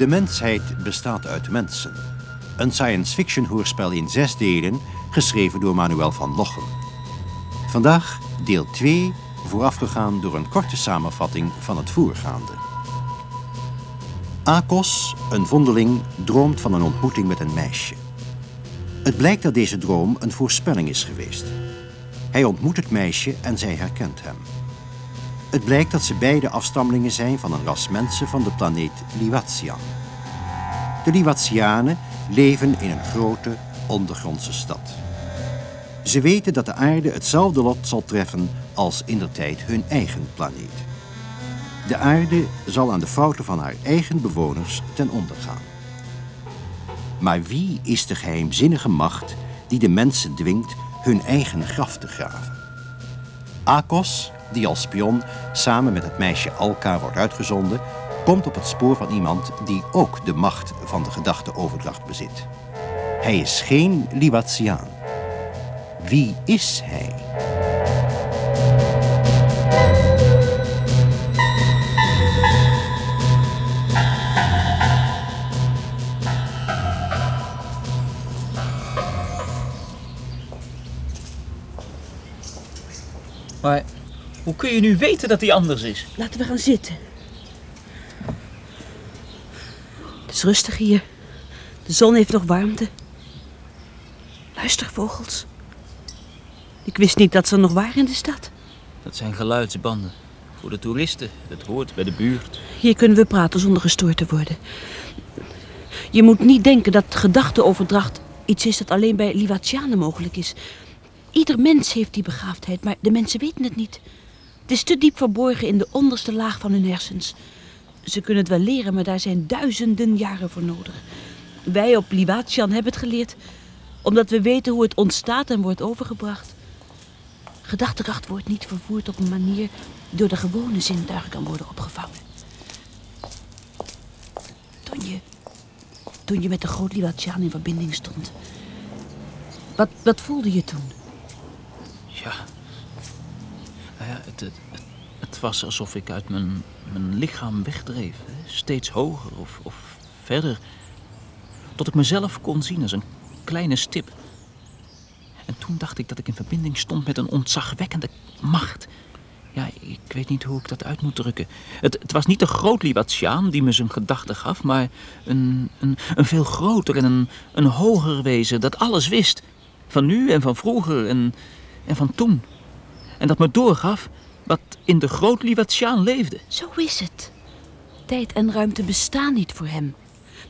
De mensheid bestaat uit mensen. Een science fiction hoorspel in zes delen, geschreven door Manuel van Lochem. Vandaag deel 2, voorafgegaan door een korte samenvatting van het voorgaande. Akos, een vondeling, droomt van een ontmoeting met een meisje. Het blijkt dat deze droom een voorspelling is geweest. Hij ontmoet het meisje en zij herkent hem. Het blijkt dat ze beide afstammelingen zijn van een ras mensen van de planeet Liwatian. De Liwatianen leven in een grote ondergrondse stad. Ze weten dat de aarde hetzelfde lot zal treffen als in der tijd hun eigen planeet. De aarde zal aan de fouten van haar eigen bewoners ten onder gaan. Maar wie is de geheimzinnige macht die de mensen dwingt hun eigen graf te graven? Akos, die als spion samen met het meisje Alka wordt uitgezonden, komt op het spoor van iemand die ook de macht van de gedachteoverdracht bezit. Hij is geen Liwatiaan. Wie is hij? Maar hoe kun je nu weten dat hij anders is? Laten we gaan zitten. Het is rustig hier. De zon heeft nog warmte. Luister, vogels. Ik wist niet dat ze er nog waren in de stad. Dat zijn geluidsbanden. Voor de toeristen. Dat hoort bij de buurt. Hier kunnen we praten zonder gestoord te worden. Je moet niet denken dat gedachteoverdracht iets is dat alleen bij Liwatianen mogelijk is. Ieder mens heeft die begaafdheid, maar de mensen weten het niet. Het is te diep verborgen in de onderste laag van hun hersens. Ze kunnen het wel leren, maar daar zijn duizenden jaren voor nodig. Wij op Liwatian hebben het geleerd, omdat we weten hoe het ontstaat en wordt overgebracht. Gedachtekracht wordt niet vervoerd op een manier door de gewone zintuigen kan worden opgevangen. Toen je, toen je met de groot Liwatian in verbinding stond, wat, wat voelde je toen? Ja. Ja, het, het, het, was alsof ik uit mijn, mijn lichaam wegdreef. Steeds hoger of, of verder. Tot ik mezelf kon zien als een kleine stip. En toen dacht ik dat ik in verbinding stond met een ontzagwekkende macht. Ja, ik weet niet hoe ik dat uit moet drukken. Het, het was niet de groot Liwatiaan die me zijn gedachten gaf, maar een, een, een veel groter en een, een hoger wezen dat alles wist. Van nu en van vroeger en, en van toen. En dat me doorgaf wat in de groot Liwatiaan leefde. Zo is het. Tijd en ruimte bestaan niet voor hem.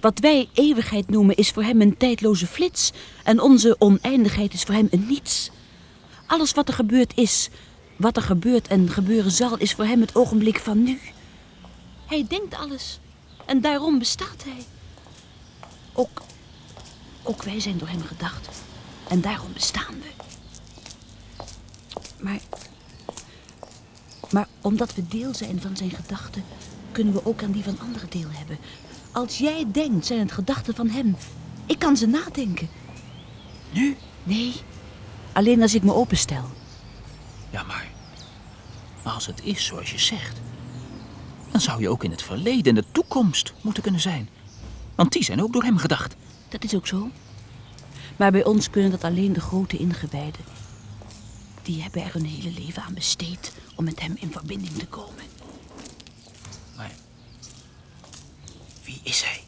Wat wij eeuwigheid noemen is voor hem een tijdloze flits. En onze oneindigheid is voor hem een niets. Alles wat er gebeurd is, wat er gebeurt en gebeuren zal, is voor hem het ogenblik van nu. Hij denkt alles. En daarom bestaat hij. Ook, ook wij zijn door hem gedacht. En daarom bestaan we. Maar, maar omdat we deel zijn van zijn gedachten, kunnen we ook aan die van anderen deel hebben. Als jij denkt, zijn het gedachten van hem. Ik kan ze nadenken. Nu? Nee, alleen als ik me openstel. Ja, maar, maar als het is zoals je zegt, dan zou je ook in het verleden en de toekomst moeten kunnen zijn. Want die zijn ook door hem gedacht. Dat is ook zo. Maar bij ons kunnen dat alleen de grote ingewijden. Die hebben er hun hele leven aan besteed om met hem in verbinding te komen. Maar wie is hij?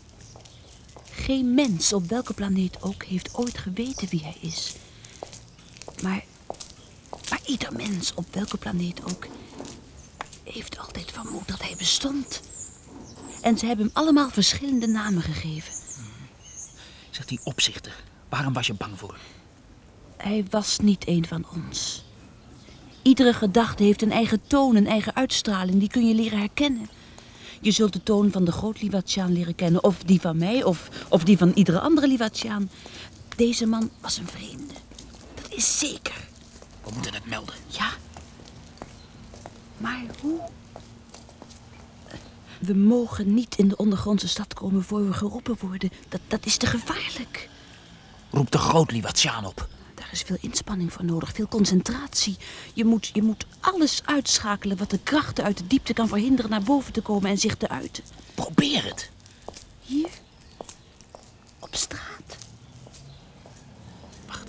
Geen mens op welke planeet ook heeft ooit geweten wie hij is. Maar, maar ieder mens op welke planeet ook heeft altijd vermoed dat hij bestond. En ze hebben hem allemaal verschillende namen gegeven. Zegt die opzichter, waarom was je bang voor hem? Hij was niet een van ons. Iedere gedachte heeft een eigen toon, een eigen uitstraling. Die kun je leren herkennen. Je zult de toon van de groot Liwatiaan leren kennen. Of die van mij, of, of die van iedere andere Liwatiaan. Deze man was een vreemde. Dat is zeker. We moeten het melden. Ja. Maar hoe? We mogen niet in de ondergrondse stad komen voor we geroepen worden. Dat, dat is te gevaarlijk. Roep de groot Liwatiaan op. Daar is veel inspanning voor nodig, veel concentratie. Je moet, je moet alles uitschakelen wat de krachten uit de diepte kan verhinderen naar boven te komen en zich te uiten. Probeer het. Hier? Op straat? Wacht.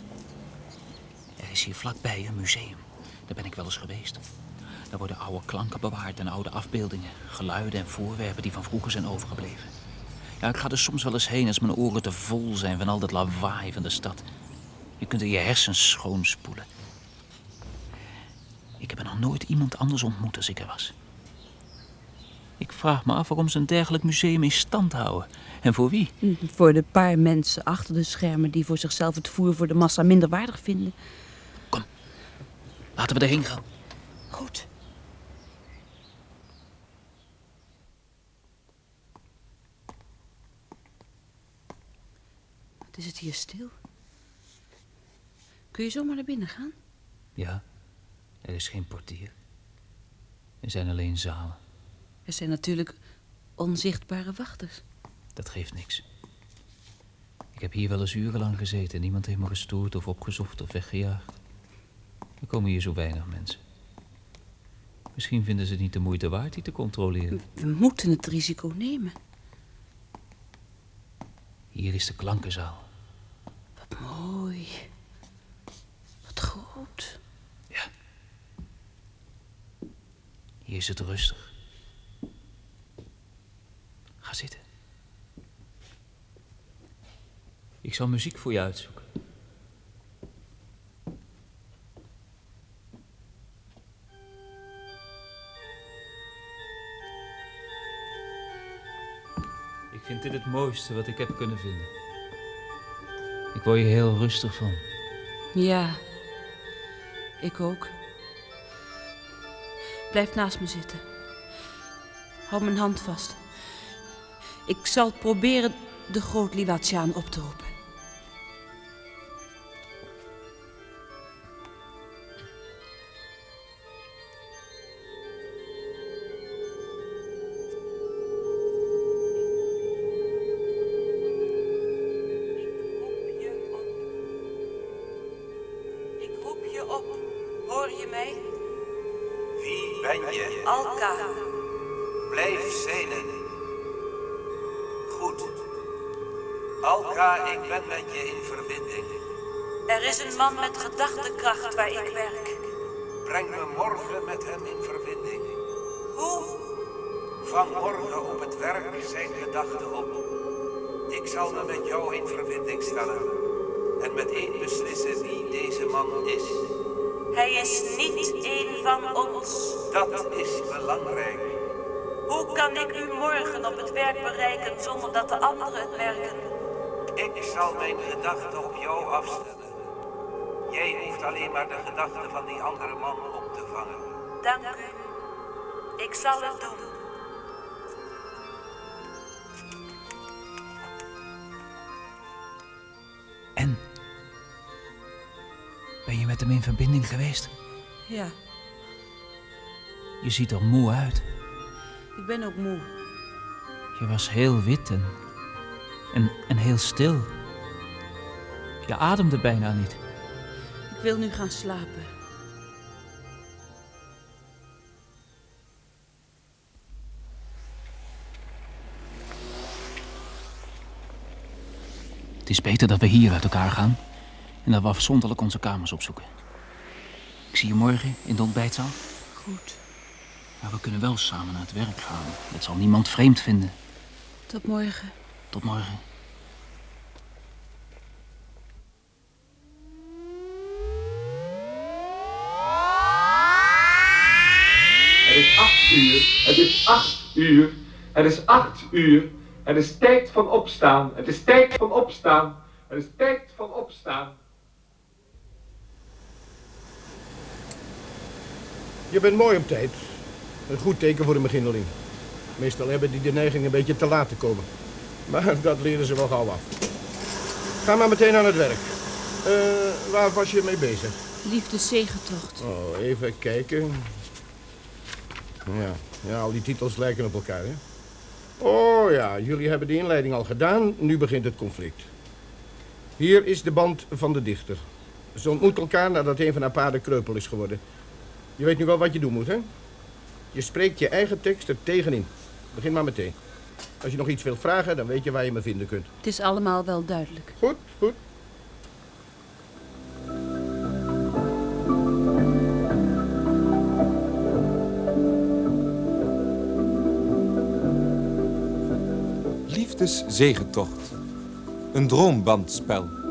Er is hier vlakbij een museum. Daar ben ik wel eens geweest. Daar worden oude klanken bewaard en oude afbeeldingen. Geluiden en voorwerpen die van vroeger zijn overgebleven. Ja, ik ga er soms wel eens heen als mijn oren te vol zijn van al dat lawaai van de stad. Je kunt er je hersens schoonspoelen. Ik heb er nog nooit iemand anders ontmoet als ik er was. Ik vraag me af waarom ze een dergelijk museum in stand houden. En voor wie? Hm, Voor de paar mensen achter de schermen die voor zichzelf het voer voor de massa minder waardig vinden. Laten we erheen gaan. Goed. Wat is het hier stil? Kun je zomaar naar binnen gaan? Ja, er is geen portier. Er zijn alleen zalen. Er zijn natuurlijk onzichtbare wachters. Dat geeft niks. Ik heb hier wel eens urenlang gezeten. Niemand heeft me gestoord of opgezocht of weggejaagd. Er komen hier zo weinig mensen. Misschien vinden ze het niet de moeite waard die te controleren. We moeten het risico nemen. Hier is de klankenzaal. Wat mooi. Ja. Hier is het rustig. Ga zitten. Ik zal muziek voor je uitzoeken. Ik vind dit het mooiste wat ik heb kunnen vinden. Ik word je heel rustig van. Ja, ik ook. Blijf naast me zitten. Hou mijn hand vast. Ik zal proberen de groot Liwatiaan op te roepen. Ik roep je op. Hoor je mij? Wie ben je? Alka. Blijf zeilen. Goed. Alka, ik ben met je in verbinding. Er is een man met gedachtekracht waar ik werk. Breng me morgen met hem in verbinding. Hoe? Vanmorgen op het werk zijn gedachten op. Ik zal me met jou in verbinding stellen. En meteen beslissen wie deze man is. Hij is niet een van ons. Dat is belangrijk. Hoe kan ik u morgen op het werk bereiken zonder dat de anderen het merken? Ik zal mijn gedachten op jou afstemmen. Jij hoeft alleen maar de gedachten van die andere man op te vangen. Dank u. Ik zal het doen. Met hem in verbinding geweest? Ja, Je ziet er moe uit. ik ben ook moe. Je was heel wit en, en, en heel stil. Je ademde bijna niet. Ik wil nu gaan slapen. Het is beter dat we hier uit elkaar gaan en dat we afzonderlijk onze kamers opzoeken. Ik zie je morgen in de ontbijtzaal. Goed. Maar we kunnen wel samen naar het werk gaan. Dat zal niemand vreemd vinden. Tot morgen. Tot morgen. Het is acht uur. Het is acht uur. Het is acht uur. Het is tijd van opstaan. Het is tijd van opstaan. Het is tijd van opstaan. Je bent mooi op tijd. Een goed teken voor een beginneling. Meestal hebben die de neiging een beetje te laat te komen. Maar dat leren ze wel gauw af. Ga maar meteen aan het werk. Eh, waar was je mee bezig? Liefdeszegentocht. Oh, even kijken. Ja, ja, al die titels lijken op elkaar, hè? Oh ja, jullie hebben de inleiding al gedaan. Nu begint het conflict. Hier is de band van de dichter. Ze ontmoeten elkaar nadat een van haar paarden kreupel is geworden. Je weet nu wel wat je doen moet, hè? Je spreekt je eigen tekst er tegenin. Begin maar meteen. Als je nog iets wilt vragen, dan weet je waar je me vinden kunt. Het is allemaal wel duidelijk. Goed, goed. Liefdeszegentocht. Een droombandspel.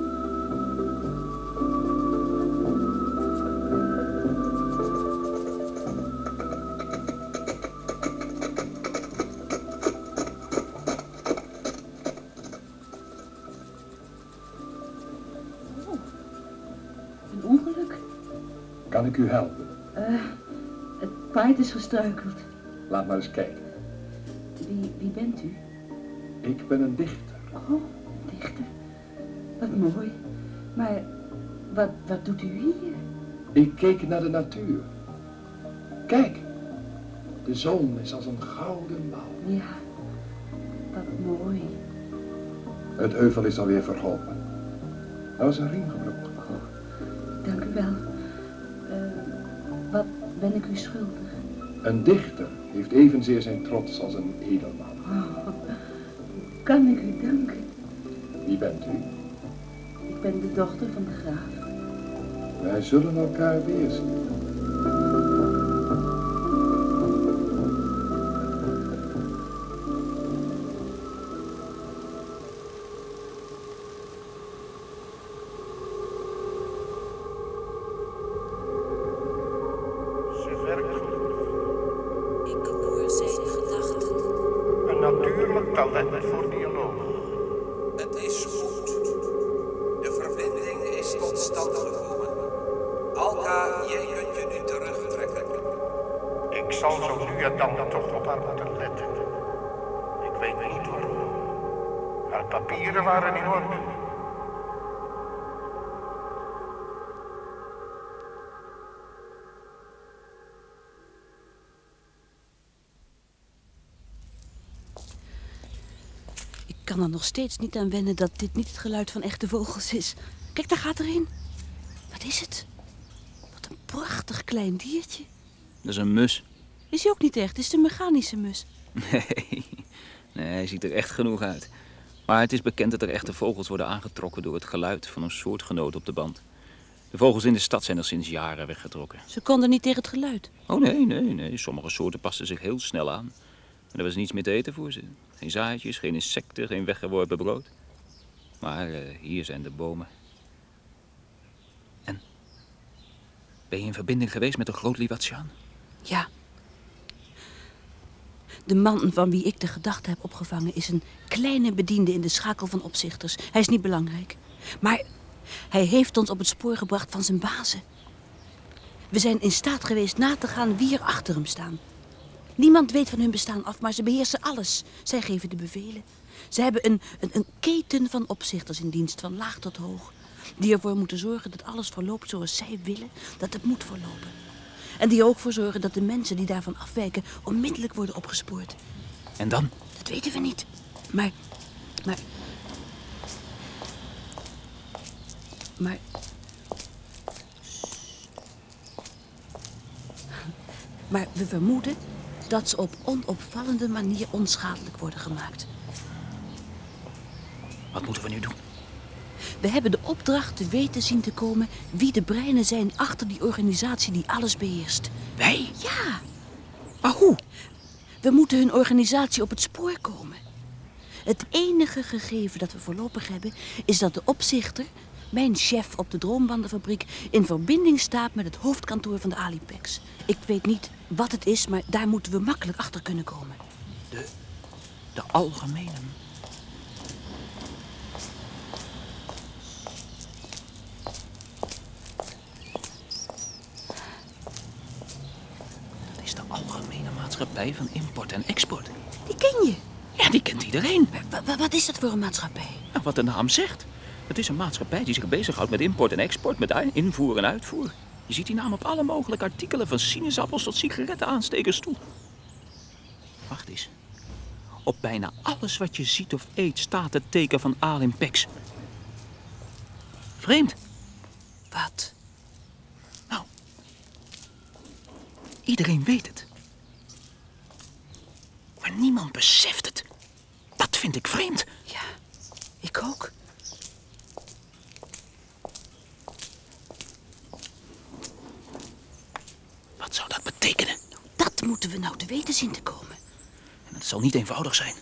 Paard is gestruikeld. Laat maar eens kijken. Wie, wie bent u? Ik ben een dichter. Oh, dichter. Wat mooi. Maar wat, wat doet u hier? Ik keek naar de natuur. Kijk, de zon is als een gouden bal. Ja, wat mooi. Het heuvel is alweer verholpen. Er was een riem gebroken. Dank u wel. Ben ik u schuldig? Een dichter heeft evenzeer zijn trots als een edelman. Kan ik u danken? Wie bent u? Ik ben de dochter van de graaf. Wij zullen elkaar weerzien. Het is goed. De verbinding is tot stand gekomen. Alka, jij kunt je nu terugtrekken. Ik zal zo nu en dan toch op haar moeten letten. Ik weet niet waarom. Haar papieren waren in orde. Kan er nog steeds niet aan wennen dat dit niet het geluid van echte vogels is. Kijk, daar gaat er een. Wat is het? Wat een prachtig klein diertje. Dat is een mus. Is hij ook niet echt? Het is de mechanische mus. Nee, nee, hij ziet er echt genoeg uit. Maar het is bekend dat er echte vogels worden aangetrokken door het geluid van een soortgenoot op de band. De vogels in de stad zijn er sinds jaren weggetrokken. Ze konden niet tegen het geluid. Oh nee, nee, nee. Sommige soorten passen zich heel snel aan. En er was niets meer te eten voor ze. Geen zaadjes, geen insecten, geen weggeworpen brood. Maar eh, hier zijn de bomen. En? Ben je in verbinding geweest met de groot Liwatiaan? Ja. De man van wie ik de gedachte heb opgevangen is een kleine bediende in de schakel van opzichters. Hij is niet belangrijk. Maar hij heeft ons op het spoor gebracht van zijn bazen. We zijn in staat geweest na te gaan wie er achter hem staan. Niemand weet van hun bestaan af, maar ze beheersen alles. Zij geven de bevelen. Ze hebben een, een, een keten van opzichters in dienst, van laag tot hoog. Die ervoor moeten zorgen dat alles verloopt zoals zij willen dat het moet verlopen. En die er ook voor zorgen dat de mensen die daarvan afwijken onmiddellijk worden opgespoord. En dan? Dat weten we niet. Maar, maar... Maar... Maar we vermoeden dat ze op onopvallende manier onschadelijk worden gemaakt. Wat moeten we nu doen? We hebben de opdracht te weten zien te komen wie de breinen zijn achter die organisatie die alles beheerst. Wij? Ja, Maar hoe? we moeten hun organisatie op het spoor komen. Het enige gegeven dat we voorlopig hebben is dat de opzichter, mijn chef op de droombandenfabriek, in verbinding staat met het hoofdkantoor van de Alipex. Ik weet niet wat het is, maar daar moeten we makkelijk achter kunnen komen. De algemene. Dat is de algemene maatschappij van import en export. Die ken je. Ja, die kent iedereen. Wa- wa- wat is dat voor een maatschappij? Nou, wat de naam zegt. Het is een maatschappij die zich bezighoudt met import en export, met invoer en uitvoer. Je ziet die naam op alle mogelijke artikelen, van sinaasappels tot sigarettenaanstekers toe. Wacht eens. Op bijna alles wat je ziet of eet staat het teken van Alimpex. Vreemd. Wat? Nou, iedereen weet het. Maar niemand beseft het. vind ik vreemd. Ja, ik ook. Wat zou dat betekenen? Dat moeten we nou te weten zien te komen. En het zal niet eenvoudig zijn.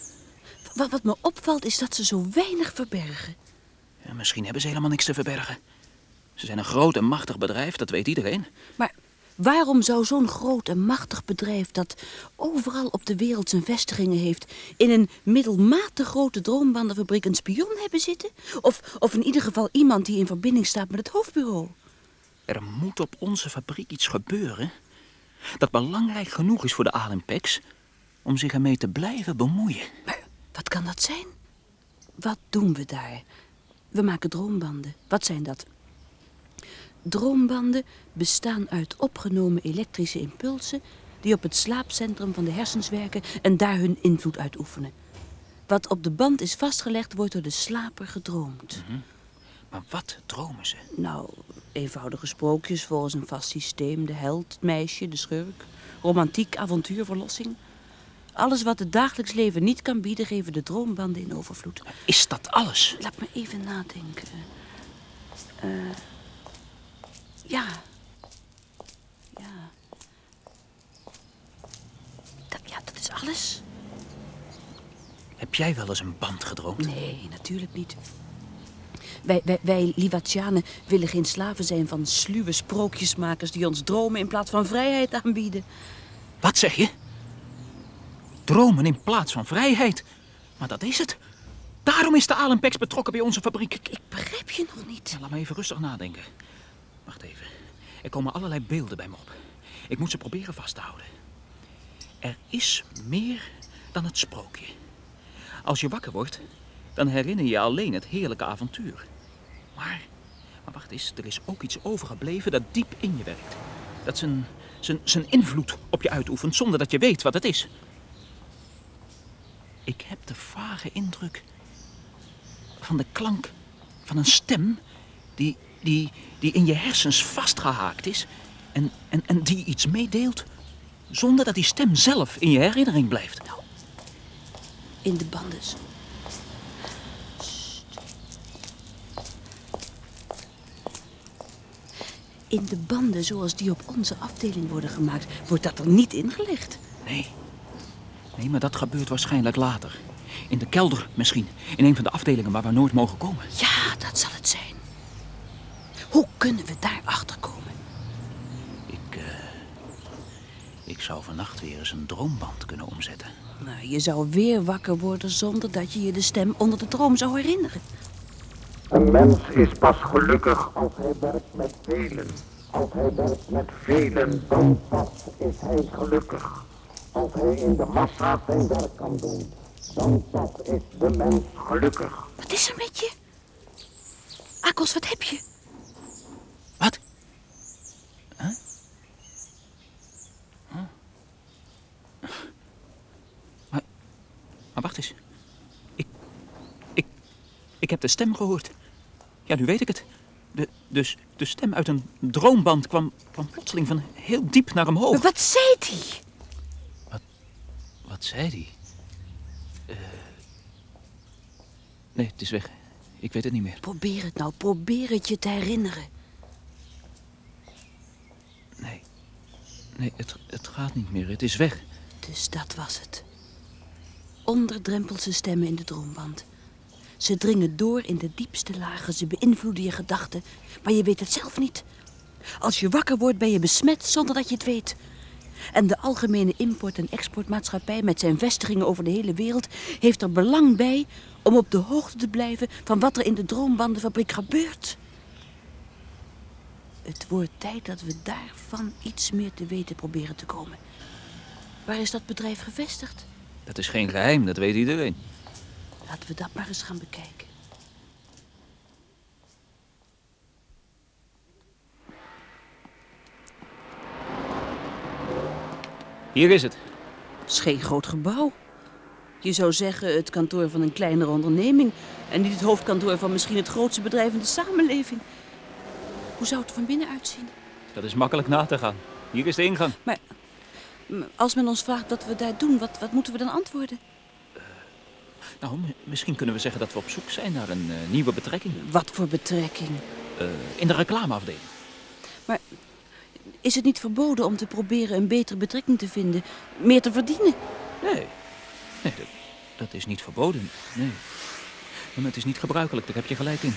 Wat, wat me opvalt is dat ze zo weinig verbergen. Ja, misschien hebben ze helemaal niks te verbergen. Ze zijn een groot en machtig bedrijf, dat weet iedereen. Maar waarom zou zo'n groot en machtig bedrijf dat overal op de wereld zijn vestigingen heeft... in een middelmatig grote droombandenfabriek een spion hebben zitten? Of, of in ieder geval iemand die in verbinding staat met het hoofdbureau? Er moet op onze fabriek iets gebeuren dat belangrijk genoeg is voor de Alimpex om zich ermee te blijven bemoeien. Maar wat kan dat zijn? Wat doen we daar? We maken droombanden. Wat zijn dat? Droombanden bestaan uit opgenomen elektrische impulsen die op het slaapcentrum van de hersens werken en daar hun invloed uitoefenen. Wat op de band is vastgelegd, wordt door de slaper gedroomd. Maar wat dromen ze? Nou, eenvoudige sprookjes volgens een vast systeem. De held, het meisje, de schurk. Romantiek, avontuur, verlossing. Alles wat het dagelijks leven niet kan bieden, geven de droombanden in overvloed. Is dat alles? Laat me even nadenken. Eh, ja. Ja. Dat, ja, dat is alles. Heb jij wel eens een band gedroomd? Nee, natuurlijk niet. Wij, wij, wij Liwatianen willen geen slaven zijn van sluwe sprookjesmakers die ons dromen in plaats van vrijheid aanbieden. Wat zeg je? Dromen in plaats van vrijheid. Maar dat is het. Daarom is de Alimpex betrokken bij onze fabriek. Ik begrijp je nog niet. Ja, laat me even rustig nadenken. Wacht even. Er komen allerlei beelden bij me op. Ik moet ze proberen vast te houden. Er is meer dan het sprookje. Als je wakker wordt, dan herinner je alleen het heerlijke avontuur. Maar, maar wacht eens, er is ook iets overgebleven dat diep in je werkt. Dat zijn, zijn, zijn invloed op je uitoefent zonder dat je weet wat het is. Ik heb de vage indruk van de klank van een stem die, die, die in je hersens vastgehaakt is en, en, en die iets meedeelt zonder dat die stem zelf in je herinnering blijft. In de banden. In de banden zoals die op onze afdeling worden gemaakt, wordt dat er niet ingelegd. Nee. Nee, maar dat gebeurt waarschijnlijk later. In de kelder misschien. In een van de afdelingen waar we nooit mogen komen. Ja, dat zal het zijn. Hoe kunnen we daar achter komen? Ik, eh, ik zou vannacht weer eens een droomband kunnen omzetten. Nou, je zou weer wakker worden zonder dat je je de stem onder de droom zou herinneren. Een mens is pas gelukkig als hij werkt met velen. Als hij werkt met velen, dan pas is hij gelukkig. Als hij in de massa zijn werk kan doen, dan pas is de mens gelukkig. Wat is er met je? Akos, wat heb je? Wat? Huh? Huh? Maar, maar wacht eens. Ik, ik, ik heb de stem gehoord. Ja, nu weet ik het. De, dus de stem uit een droomband kwam, kwam plotseling van heel diep naar omhoog. Maar wat zei die? Wat zei hij? Eh, nee, het is weg. Ik weet het niet meer. Probeer het nou, probeer het je te herinneren. Nee. Nee, het, het gaat niet meer. Het is weg. Dus dat was het. Onderdrempelse stemmen in de droomband. Ze dringen door in de diepste lagen, ze beïnvloeden je gedachten, maar je weet het zelf niet. Als je wakker wordt ben je besmet zonder dat je het weet. En de algemene import- en exportmaatschappij met zijn vestigingen over de hele wereld heeft er belang bij om op de hoogte te blijven van wat er in de droombandenfabriek gebeurt. Het wordt tijd dat we daarvan iets meer te weten proberen te komen. Waar is dat bedrijf gevestigd? Dat is geen geheim, dat weet iedereen. Laten we dat maar eens gaan bekijken. Hier is het. Het is geen groot gebouw. Je zou zeggen het kantoor van een kleinere onderneming... en niet het hoofdkantoor van misschien het grootste bedrijf in de samenleving. Hoe zou het er van binnen uitzien? Dat is makkelijk na te gaan. Hier is de ingang. Maar als men ons vraagt wat we daar doen, wat, wat moeten we dan antwoorden? Nou, misschien kunnen we zeggen dat we op zoek zijn naar een eh, nieuwe betrekking. Wat voor betrekking? Eh, in de reclameafdeling. Maar is het niet verboden om te proberen een betere betrekking te vinden? Meer te verdienen? Nee, nee dat, dat is niet verboden. Nee. Maar het is niet gebruikelijk, daar heb je gelijk in.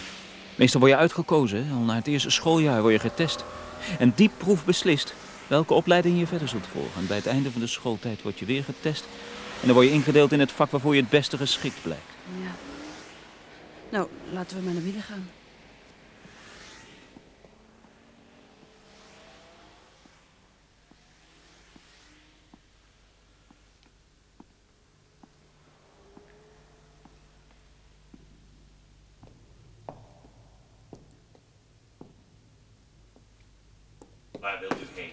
Meestal word je uitgekozen, al na het eerste schooljaar word je getest. En die proef beslist welke opleiding je verder zult volgen. En bij het einde van de schooltijd word je weer getest. En dan word je ingedeeld in het vak waarvoor je het beste geschikt blijkt. Ja. Nou, laten we maar naar binnen gaan. Waar wilt u heen?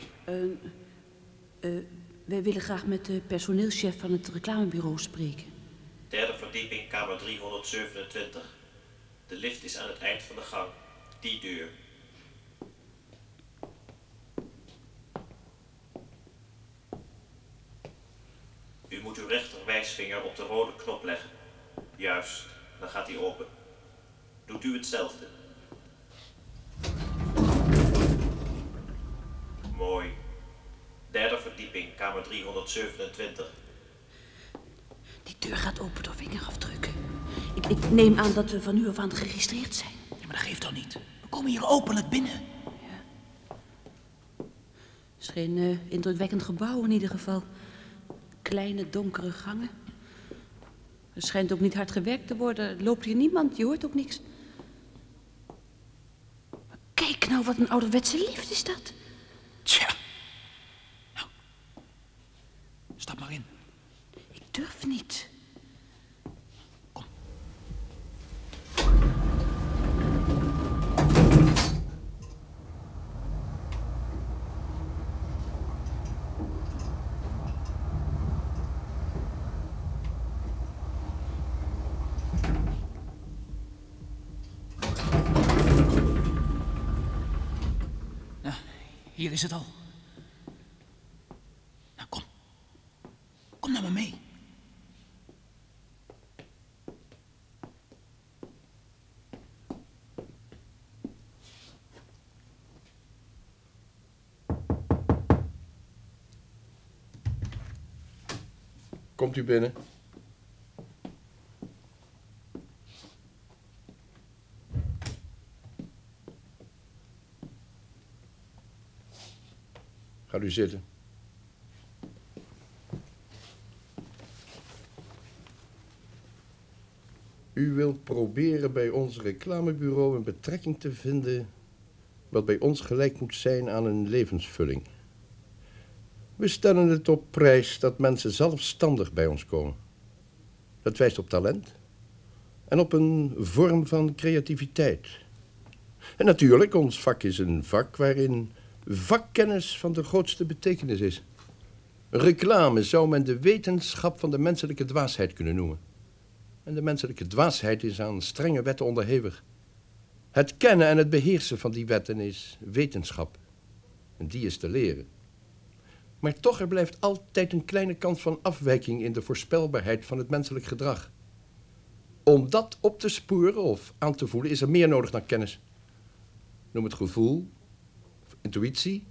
Eh, eh, wij willen graag met de personeelschef van het reclamebureau spreken. Derde verdieping, kamer 327. De lift is aan het eind van de gang. Die deur. U moet uw rechterwijsvinger op de rode knop leggen. Juist, dan gaat hij open. Doet u hetzelfde. Mooi. Derde verdieping, kamer 327. Die deur gaat open door vingerafdrukken. Ik, ik neem aan dat we van nu af aan geregistreerd zijn. Ja, maar dat geeft dan niet. We komen hier openlijk binnen. Het is geen eh, indrukwekkend gebouw in ieder geval. Kleine, donkere gangen. Er schijnt ook niet hard gewerkt te worden. Er loopt hier niemand, je hoort ook niks. Maar kijk nou, wat een ouderwetse lift is dat. Tja. Nou, stap maar in. Ik durf niet. Nou, hier is het al. Nou, kom. Kom nou maar mee. Komt u binnen. Gaat u zitten. U wilt proberen bij ons reclamebureau een betrekking te vinden... wat bij ons gelijk moet zijn aan een levensvulling. We stellen het op prijs dat mensen zelfstandig bij ons komen. Dat wijst op talent en op een vorm van creativiteit. En natuurlijk, ons vak is een vak waarin vakkennis van de grootste betekenis is. Reclame zou men de wetenschap van de menselijke dwaasheid kunnen noemen. En de menselijke dwaasheid is aan strenge wetten onderhevig. Het kennen en het beheersen van die wetten is wetenschap. En die is te leren. Maar toch, er blijft altijd een kleine kans van afwijking in de voorspelbaarheid van het menselijk gedrag. Om dat op te sporen of aan te voelen is er meer nodig dan kennis. Noem het gevoel, of intuïtie,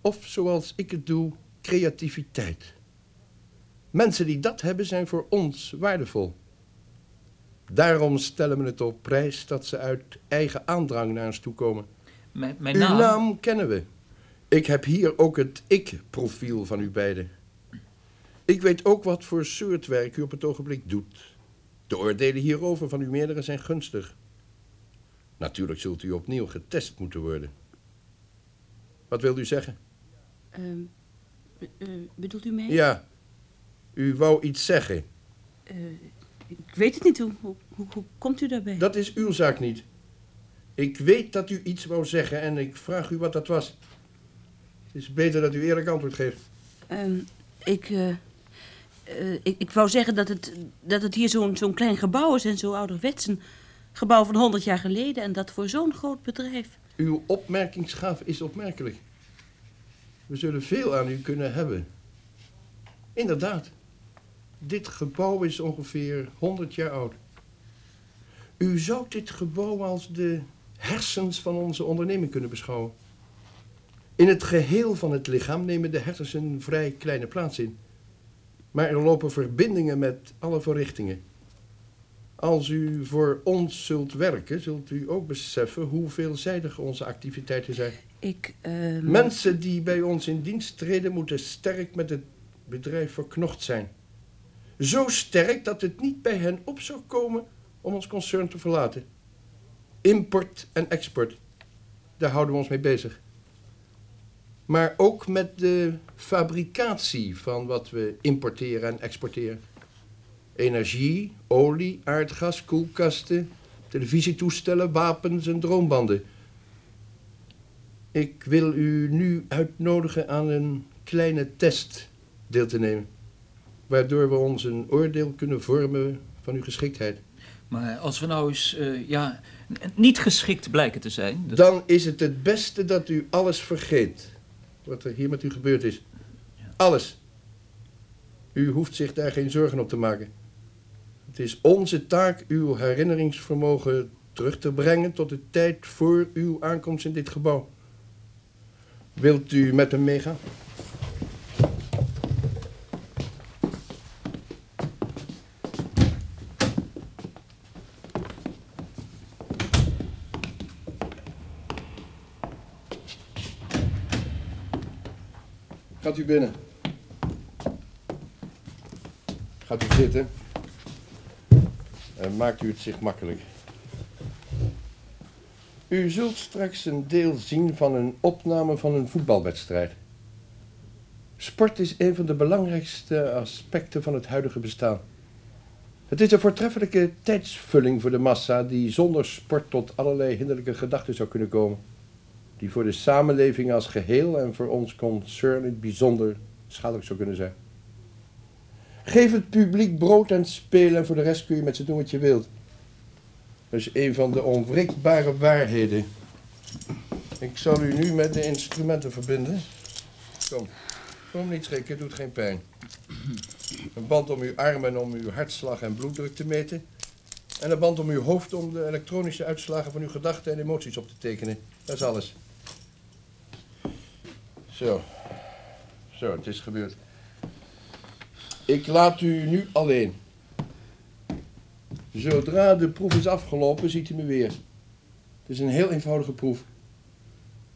of zoals ik het doe, creativiteit. Mensen die dat hebben zijn voor ons waardevol. Daarom stellen we het op prijs dat ze uit eigen aandrang naar ons toe komen. Mijn, Uw naam kennen we. Ik heb hier ook het ik-profiel van u beiden. Ik weet ook wat voor soort werk u op het ogenblik doet. De oordelen hierover van u meerdere zijn gunstig. Natuurlijk zult u opnieuw getest moeten worden. Wat wilt u zeggen? Ehm, eh, bedoelt u mij? Ja, u wou iets zeggen. Eh, ik weet het niet. Hoe, hoe, hoe komt u daarbij? Dat is uw zaak niet. Ik weet dat u iets wou zeggen en ik vraag u wat dat was. Het is beter dat u eerlijk antwoord geeft. Ehm, ik, eh, ik, ik wou zeggen dat het, dat het hier zo'n zo'n klein gebouw is en zo ouderwets. Een gebouw van 100 jaar geleden en dat voor zo'n groot bedrijf. Uw opmerkingsgave is opmerkelijk. We zullen veel aan u kunnen hebben. Inderdaad. Dit gebouw is ongeveer 100 jaar oud. U zou dit gebouw als de hersens van onze onderneming kunnen beschouwen. In het geheel van het lichaam nemen de hersens een vrij kleine plaats in. Maar er lopen verbindingen met alle voorrichtingen. Als u voor ons zult werken, zult u ook beseffen hoe veelzijdig onze activiteiten zijn. Ik, ehm, Mensen die bij ons in dienst treden, moeten sterk met het bedrijf verknocht zijn. Zo sterk dat het niet bij hen op zou komen om ons concern te verlaten. Import en export, daar houden we ons mee bezig. Maar ook met de fabricatie van wat we importeren en exporteren. Energie, olie, aardgas, koelkasten, televisietoestellen, wapens en droombanden. Ik wil u nu uitnodigen aan een kleine test deel te nemen. Waardoor we ons een oordeel kunnen vormen van uw geschiktheid. Maar als we nou eens, eh, ja, niet geschikt blijken te zijn... Dan is het het beste dat u alles vergeet. Wat er hier met u gebeurd is. Alles. U hoeft zich daar geen zorgen op te maken. Het is onze taak uw herinneringsvermogen terug te brengen tot de tijd voor uw aankomst in dit gebouw. Wilt u met hem meegaan? U binnen. Gaat u zitten. En maakt u het zich makkelijk. U zult straks een deel zien van een opname van een voetbalwedstrijd. Sport is een van de belangrijkste aspecten van het huidige bestaan. Het is een voortreffelijke tijdsvulling voor de massa die zonder sport tot allerlei hinderlijke gedachten zou kunnen komen. Die voor de samenleving als geheel en voor ons concern het bijzonder schadelijk zou kunnen zijn. Geef het publiek brood en spelen en voor de rest kun je met ze doen wat je wilt. Dat is een van de onwrikbare waarheden. Ik zal u nu met de instrumenten verbinden. Kom, kom niet schrikken, doet geen pijn. Een band om uw arm en om uw hartslag en bloeddruk te meten. En een band om uw hoofd om de elektronische uitslagen van uw gedachten en emoties op te tekenen. Dat is alles. Zo. Zo, het is gebeurd. Ik laat u nu alleen. Zodra de proef is afgelopen, ziet u me weer. Het is een heel eenvoudige proef.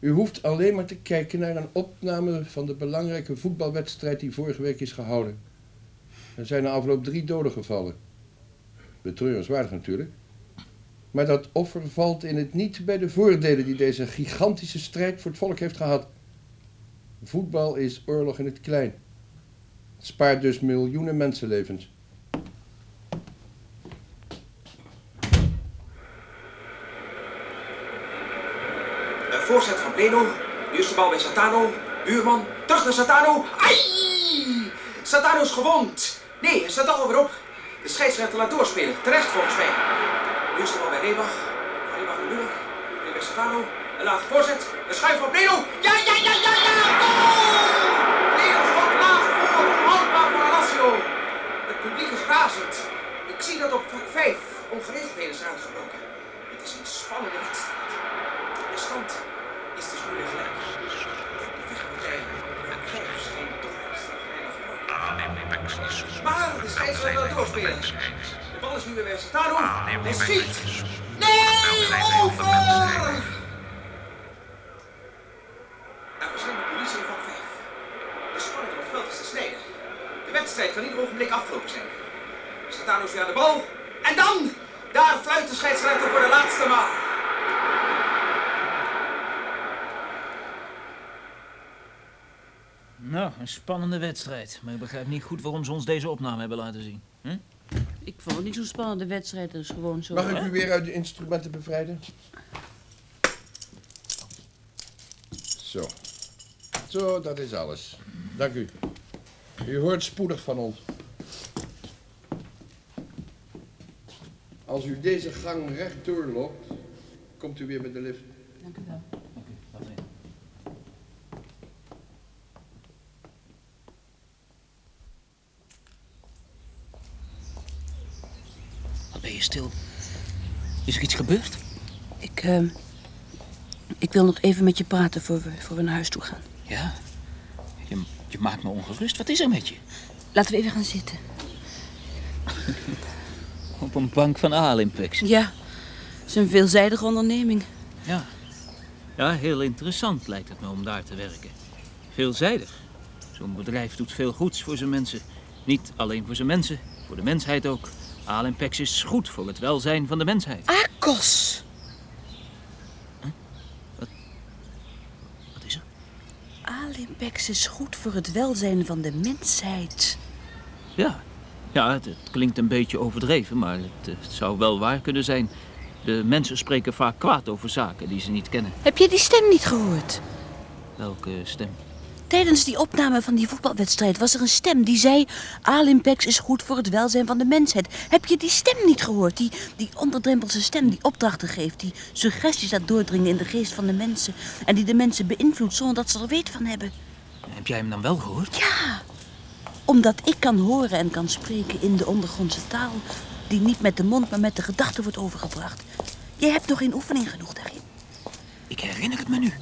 U hoeft alleen maar te kijken naar een opname van de belangrijke voetbalwedstrijd die vorige week is gehouden. Er zijn na afloop drie doden gevallen. Betreurenswaardig natuurlijk. Maar dat offer valt in het niet bij de voordelen die deze gigantische strijd voor het volk heeft gehad. Voetbal is oorlog in het klein. Het spaart dus miljoenen mensenlevens. Een voorzet van Pleno. Nu is de bal bij Satano. Buurman. Terug naar Satano. Ai! Satano is gewond. Nee, hij staat alweer op. De scheidsrechter laat doorspelen. Terecht volgens mij. Nu is de bal bij Rebach. Rebach naar. Nu bij Satano. Een laag voorzet. Een schuif van Pleno. Ja, ja, ja, ja, ja! Goal! Pleno schot laag voor. Onhoudbaar voor Lazio. Het publiek is razend. Ik zie dat op vak 5 ongeregeldheden zijn uitgebroken. Het is een spannende wedstrijd. De stand is dus nu gelijk. De vechtpartijen van vijf zijn toch Maar de scheidsrechter laat doorspelen. De bal is nu weer bij Satano. Hij schiet. Nee, over! Er verschijnt de politie in vak 5. De spanning op het veld is te snijden. De wedstrijd kan ieder ogenblik afgelopen zijn. Satano is weer aan de bal. En dan, daar fluit de scheidsrechter voor de laatste maal. Nou, een spannende wedstrijd. Maar ik begrijp niet goed waarom ze ons deze opname hebben laten zien. Hm? Ik vond het niet zo'n spannende wedstrijd, dat is gewoon zo. Mag ik u weer uit de instrumenten bevrijden? Zo. Zo, dat is alles. Dank u. U hoort spoedig van ons. Als u deze gang recht doorloopt, komt u weer met de lift. Dank u wel. ben je stil? Is er iets gebeurd? Ik, eh, ik wil nog even met je praten voor we, voor we naar huis toe gaan. Ja. Je, je maakt me ongerust. Wat is er met je? Laten we even gaan zitten. Op een bank van Alimpex. Ja, het is een veelzijdige onderneming. Ja. Ja, heel interessant lijkt het me om daar te werken. Veelzijdig. Zo'n bedrijf doet veel goeds voor zijn mensen. Niet alleen voor zijn mensen, voor de mensheid ook. Alimpex is goed voor het welzijn van de mensheid. Akos! Wat is er? Alimpex is goed voor het welzijn van de mensheid. Ja, ja het, het klinkt een beetje overdreven, maar het, het zou wel waar kunnen zijn. De mensen spreken vaak kwaad over zaken die ze niet kennen. Heb je die stem niet gehoord? Welke stem? Tijdens die opname van die voetbalwedstrijd was er een stem die zei... Alimpex is goed voor het welzijn van de mensheid. Heb je die stem niet gehoord? Die, die onderdrempelse stem die opdrachten geeft... die suggesties laat doordringen in de geest van de mensen... en die de mensen beïnvloedt zonder dat ze er weet van hebben. Heb jij hem dan wel gehoord? Ja, omdat ik kan horen en kan spreken in de ondergrondse taal... die niet met de mond, maar met de gedachten wordt overgebracht. Jij hebt nog geen oefening genoeg daarin. Ik herinner het me nu.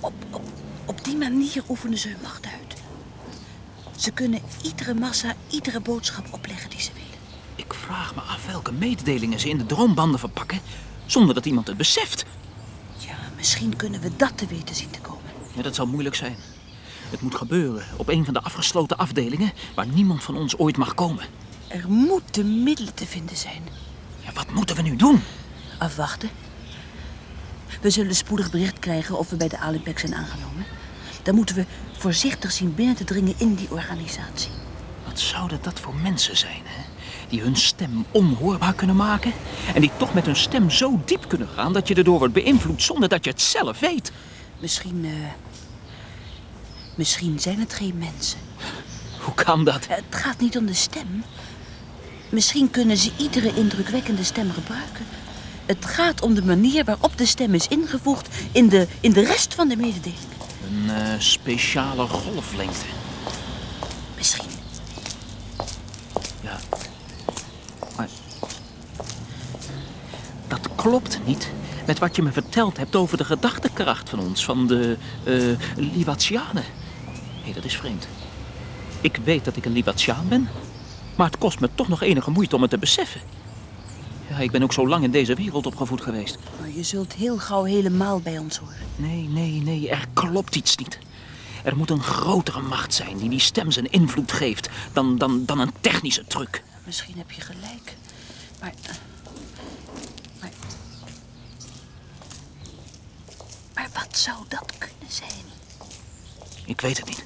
Op, op, op die manier oefenen ze hun macht uit. Ze kunnen iedere massa, iedere boodschap opleggen die ze willen. Ik vraag me af welke mededelingen ze in de droombanden verpakken... zonder dat iemand het beseft. Ja, misschien kunnen we dat te weten zien te komen. Ja, dat zal moeilijk zijn. Het moet gebeuren op een van de afgesloten afdelingen... waar niemand van ons ooit mag komen. Er moeten middelen te vinden zijn. Ja, wat moeten we nu doen? Afwachten. We zullen spoedig bericht krijgen of we bij de Alimpex zijn aangenomen. Dan moeten we voorzichtig zien binnen te dringen in die organisatie. Wat zouden dat voor mensen zijn, hè? Die hun stem onhoorbaar kunnen maken... en die toch met hun stem zo diep kunnen gaan... dat je erdoor wordt beïnvloed zonder dat je het zelf weet. Misschien, eh, misschien zijn het geen mensen. Hoe kan dat? Het gaat niet om de stem. Misschien kunnen ze iedere indrukwekkende stem gebruiken. Het gaat om de manier waarop de stem is ingevoegd in de, in de rest van de mededeling. Een eh, speciale golflengte. Misschien. Ja. Maar... Dat klopt niet met wat je me verteld hebt over de gedachtekracht van ons, van de uh, Liwatianen. Nee, dat is vreemd. Ik weet dat ik een Liwatiaan ben, maar het kost me toch nog enige moeite om het te beseffen. Ja, ik ben ook zo lang in deze wereld opgevoed geweest. Maar je zult heel gauw helemaal bij ons horen. Nee, nee, nee, er klopt iets niet. Er moet een grotere macht zijn die die stem zijn invloed geeft dan, dan, dan een technische truc. Misschien heb je gelijk. Maar, maar... Maar wat zou dat kunnen zijn? Ik weet het niet.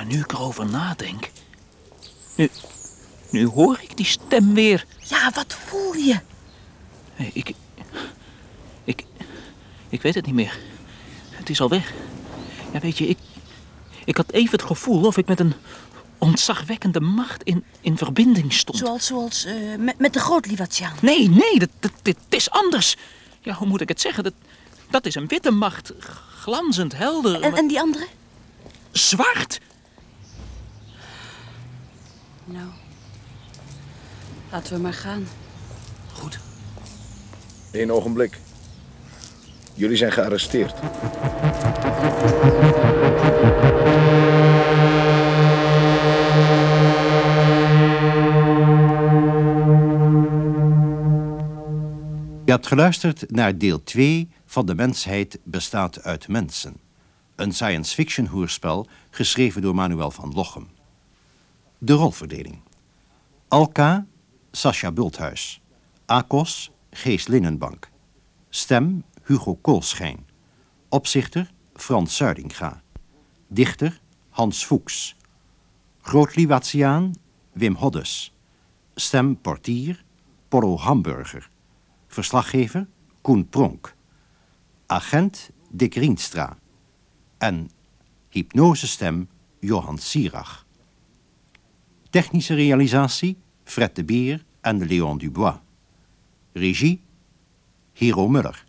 Maar nu ik erover nadenk... Nu, nu hoor ik die stem weer. Ja, wat voel je? Ik, ik, ik weet het niet meer. Het is al weg. Ja, weet je, ik, ik had even het gevoel of ik met een ontzagwekkende macht in, in verbinding stond. Zoals, zoals uh, met, met de Groot-Liwatiaan? Nee, nee, dat, dat, dit is anders. Ja, hoe moet ik het zeggen? Dat, dat is een witte macht. Glanzend, helder. En, en die andere? Zwart. Nou, laten we maar gaan. Goed. Eén ogenblik. Jullie zijn gearresteerd. Je hebt geluisterd naar deel 2 van De mensheid bestaat uit mensen. Een science fiction hoorspel geschreven door Manuel van Lochem. De rolverdeling. Alka, Sascha Bulthuis. Akos, Gees Linnenbank. Stem, Hugo Koolschijn. Opzichter, Frans Zuidinga. Dichter, Hans Fuchs. Grootliwatiaan, Wim Hoddes. Stem, portier, Porro Hamburger. Verslaggever, Koen Pronk. Agent, Dick Rienstra. En hypnosestem, Johan Sierach. Technische realisatie Fred de Beer en Leon Dubois. Regie Hero Muller.